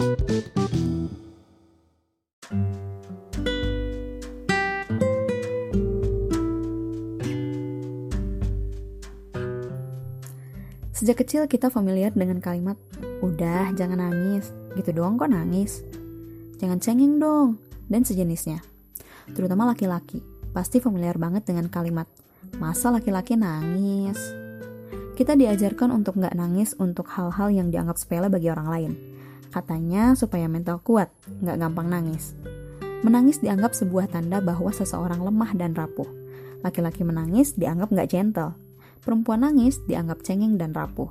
Sejak kecil kita familiar dengan kalimat, udah jangan nangis, gitu doang kok nangis. Jangan cengeng dong, dan sejenisnya. Terutama laki-laki, pasti familiar banget dengan kalimat, masa laki-laki nangis? Kita diajarkan untuk nggak nangis untuk hal-hal yang dianggap sepele bagi orang lain. Katanya supaya mental kuat, nggak gampang nangis. Menangis dianggap sebuah tanda bahwa seseorang lemah dan rapuh. Laki-laki menangis dianggap nggak gentle, perempuan nangis dianggap cengeng dan rapuh.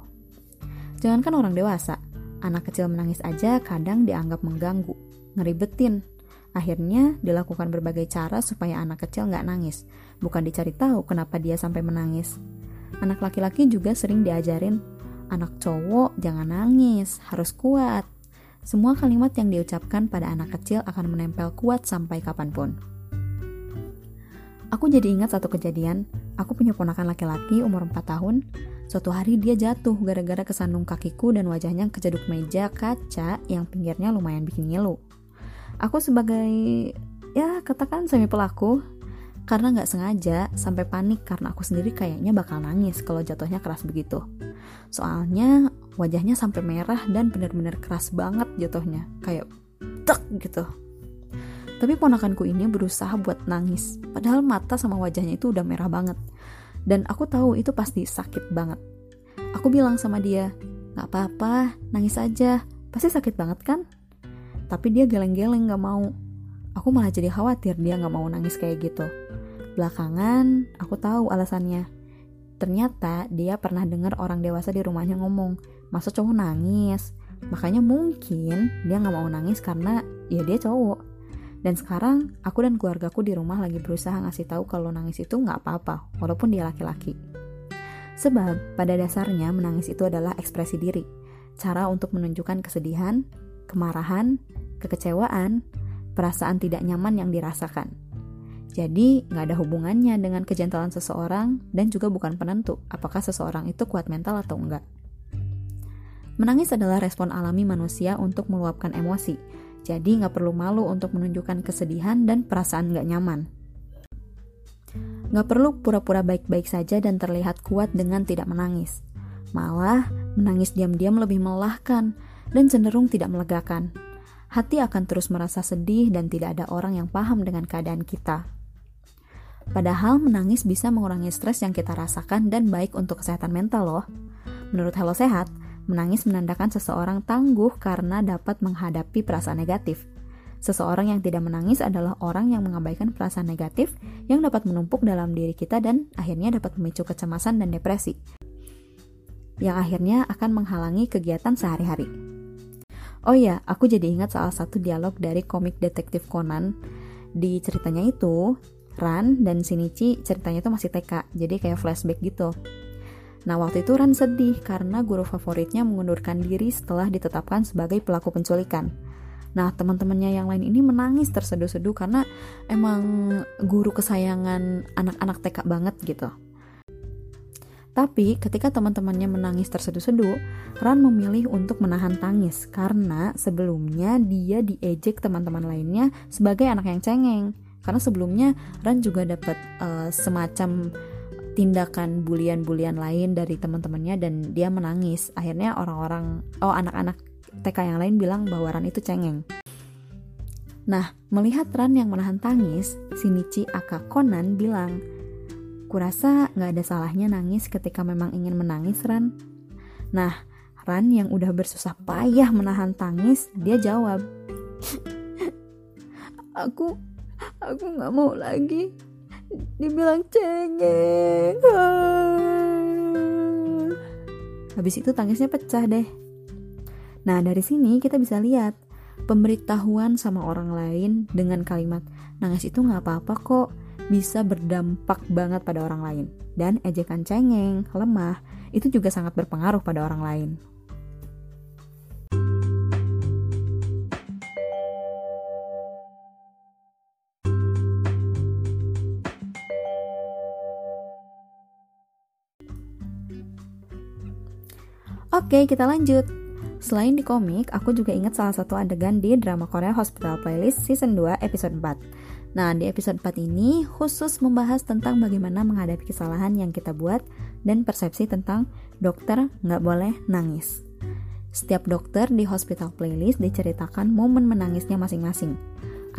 Jangankan orang dewasa, anak kecil menangis aja kadang dianggap mengganggu, ngeribetin. Akhirnya dilakukan berbagai cara supaya anak kecil nggak nangis, bukan dicari tahu kenapa dia sampai menangis. Anak laki-laki juga sering diajarin, anak cowok jangan nangis, harus kuat. Semua kalimat yang diucapkan pada anak kecil akan menempel kuat sampai kapan pun. Aku jadi ingat satu kejadian, aku punya ponakan laki-laki umur 4 tahun. Suatu hari dia jatuh gara-gara kesandung kakiku dan wajahnya kejeduk meja kaca yang pinggirnya lumayan bikin ngilu. Aku sebagai, ya katakan semi pelaku, karena nggak sengaja sampai panik karena aku sendiri kayaknya bakal nangis kalau jatuhnya keras begitu. Soalnya wajahnya sampai merah dan benar-benar keras banget jatuhnya, kayak tek gitu. Tapi ponakanku ini berusaha buat nangis, padahal mata sama wajahnya itu udah merah banget. Dan aku tahu itu pasti sakit banget. Aku bilang sama dia, gak apa-apa, nangis aja, pasti sakit banget kan? Tapi dia geleng-geleng gak mau. Aku malah jadi khawatir dia gak mau nangis kayak gitu. Belakangan, aku tahu alasannya. Ternyata dia pernah dengar orang dewasa di rumahnya ngomong, masa cowok nangis? Makanya mungkin dia gak mau nangis karena ya dia cowok dan sekarang aku dan keluargaku di rumah lagi berusaha ngasih tahu kalau nangis itu nggak apa-apa, walaupun dia laki-laki. Sebab pada dasarnya menangis itu adalah ekspresi diri, cara untuk menunjukkan kesedihan, kemarahan, kekecewaan, perasaan tidak nyaman yang dirasakan. Jadi nggak ada hubungannya dengan kejentalan seseorang dan juga bukan penentu apakah seseorang itu kuat mental atau enggak. Menangis adalah respon alami manusia untuk meluapkan emosi, jadi nggak perlu malu untuk menunjukkan kesedihan dan perasaan nggak nyaman. Nggak perlu pura-pura baik-baik saja dan terlihat kuat dengan tidak menangis. Malah, menangis diam-diam lebih melelahkan dan cenderung tidak melegakan. Hati akan terus merasa sedih dan tidak ada orang yang paham dengan keadaan kita. Padahal menangis bisa mengurangi stres yang kita rasakan dan baik untuk kesehatan mental loh. Menurut Hello Sehat, Menangis menandakan seseorang tangguh karena dapat menghadapi perasaan negatif. Seseorang yang tidak menangis adalah orang yang mengabaikan perasaan negatif yang dapat menumpuk dalam diri kita dan akhirnya dapat memicu kecemasan dan depresi. Yang akhirnya akan menghalangi kegiatan sehari-hari. Oh iya, aku jadi ingat salah satu dialog dari komik detektif Conan. Di ceritanya itu, Ran dan Shinichi ceritanya itu masih TK, jadi kayak flashback gitu. Nah, waktu itu Ran sedih karena guru favoritnya mengundurkan diri setelah ditetapkan sebagai pelaku penculikan. Nah, teman-temannya yang lain ini menangis terseduh-seduh karena emang guru kesayangan anak-anak TK banget gitu. Tapi ketika teman-temannya menangis terseduh-seduh, Ran memilih untuk menahan tangis karena sebelumnya dia diejek teman-teman lainnya sebagai anak yang cengeng. Karena sebelumnya Ran juga dapat uh, semacam tindakan bulian-bulian lain dari teman-temannya dan dia menangis. Akhirnya orang-orang, oh anak-anak TK yang lain bilang bahwa Ran itu cengeng. Nah, melihat Ran yang menahan tangis, Shinichi Aka Konan bilang, Kurasa gak ada salahnya nangis ketika memang ingin menangis, Ran. Nah, Ran yang udah bersusah payah menahan tangis, dia jawab, Aku, aku gak mau lagi dibilang cengeng. Habis itu tangisnya pecah deh. Nah dari sini kita bisa lihat pemberitahuan sama orang lain dengan kalimat nangis itu nggak apa-apa kok bisa berdampak banget pada orang lain. Dan ejekan cengeng lemah itu juga sangat berpengaruh pada orang lain Oke, kita lanjut. Selain di komik, aku juga ingat salah satu adegan di drama Korea Hospital Playlist Season 2 episode 4. Nah, di episode 4 ini khusus membahas tentang bagaimana menghadapi kesalahan yang kita buat dan persepsi tentang dokter nggak boleh nangis. Setiap dokter di Hospital Playlist diceritakan momen menangisnya masing-masing.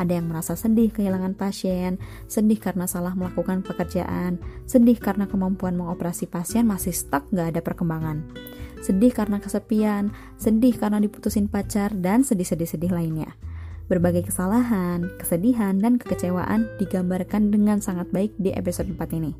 Ada yang merasa sedih kehilangan pasien, sedih karena salah melakukan pekerjaan, sedih karena kemampuan mengoperasi pasien masih stuck nggak ada perkembangan sedih karena kesepian, sedih karena diputusin pacar, dan sedih-sedih-sedih lainnya. Berbagai kesalahan, kesedihan, dan kekecewaan digambarkan dengan sangat baik di episode 4 ini.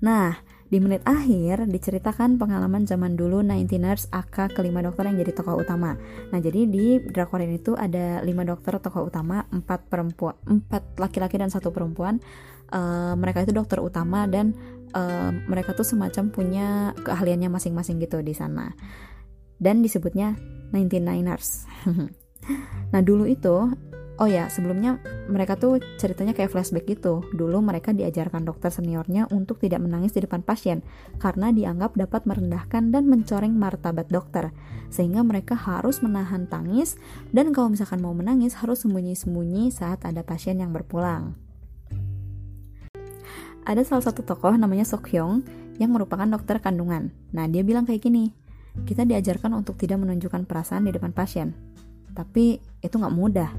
Nah, di menit akhir diceritakan pengalaman zaman dulu 19ers AK kelima dokter yang jadi tokoh utama. Nah jadi di drakor ini tuh ada lima dokter tokoh utama, empat perempuan, empat laki-laki dan satu perempuan. Uh, mereka itu dokter utama dan uh, mereka tuh semacam punya keahliannya masing-masing gitu di sana. Dan disebutnya 99ers. nah dulu itu Oh ya, sebelumnya mereka tuh ceritanya kayak flashback gitu. Dulu mereka diajarkan dokter seniornya untuk tidak menangis di depan pasien karena dianggap dapat merendahkan dan mencoreng martabat dokter. Sehingga mereka harus menahan tangis dan kalau misalkan mau menangis harus sembunyi-sembunyi saat ada pasien yang berpulang. Ada salah satu tokoh namanya Sok Hyung yang merupakan dokter kandungan. Nah, dia bilang kayak gini, kita diajarkan untuk tidak menunjukkan perasaan di depan pasien. Tapi itu nggak mudah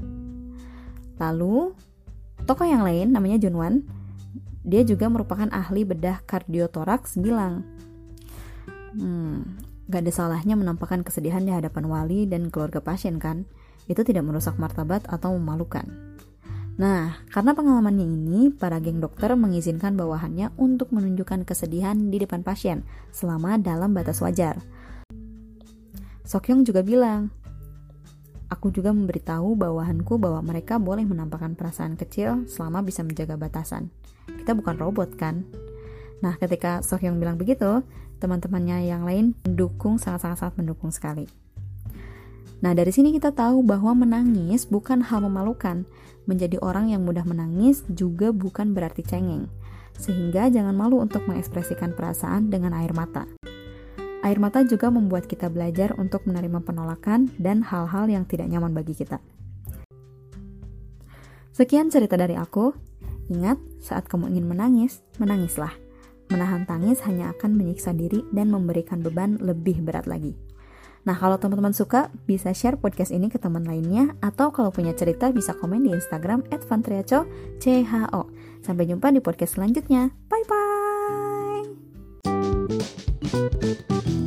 Lalu, tokoh yang lain namanya Junwan, dia juga merupakan ahli bedah kardiotoraks bilang, hmm, gak ada salahnya menampakkan kesedihan di hadapan wali dan keluarga pasien kan? Itu tidak merusak martabat atau memalukan. Nah, karena pengalamannya ini, para geng dokter mengizinkan bawahannya untuk menunjukkan kesedihan di depan pasien selama dalam batas wajar. Sokyong juga bilang, Aku juga memberitahu bawahanku bahwa mereka boleh menampakkan perasaan kecil selama bisa menjaga batasan. Kita bukan robot kan? Nah, ketika Sohyong bilang begitu, teman-temannya yang lain mendukung sangat-sangat mendukung sekali. Nah, dari sini kita tahu bahwa menangis bukan hal memalukan. Menjadi orang yang mudah menangis juga bukan berarti cengeng. Sehingga jangan malu untuk mengekspresikan perasaan dengan air mata. Air mata juga membuat kita belajar untuk menerima penolakan dan hal-hal yang tidak nyaman bagi kita. Sekian cerita dari aku. Ingat, saat kamu ingin menangis, menangislah. Menahan tangis hanya akan menyiksa diri dan memberikan beban lebih berat lagi. Nah, kalau teman-teman suka, bisa share podcast ini ke teman lainnya, atau kalau punya cerita bisa komen di Instagram @vantriaco CHO. Sampai jumpa di podcast selanjutnya. Thank you.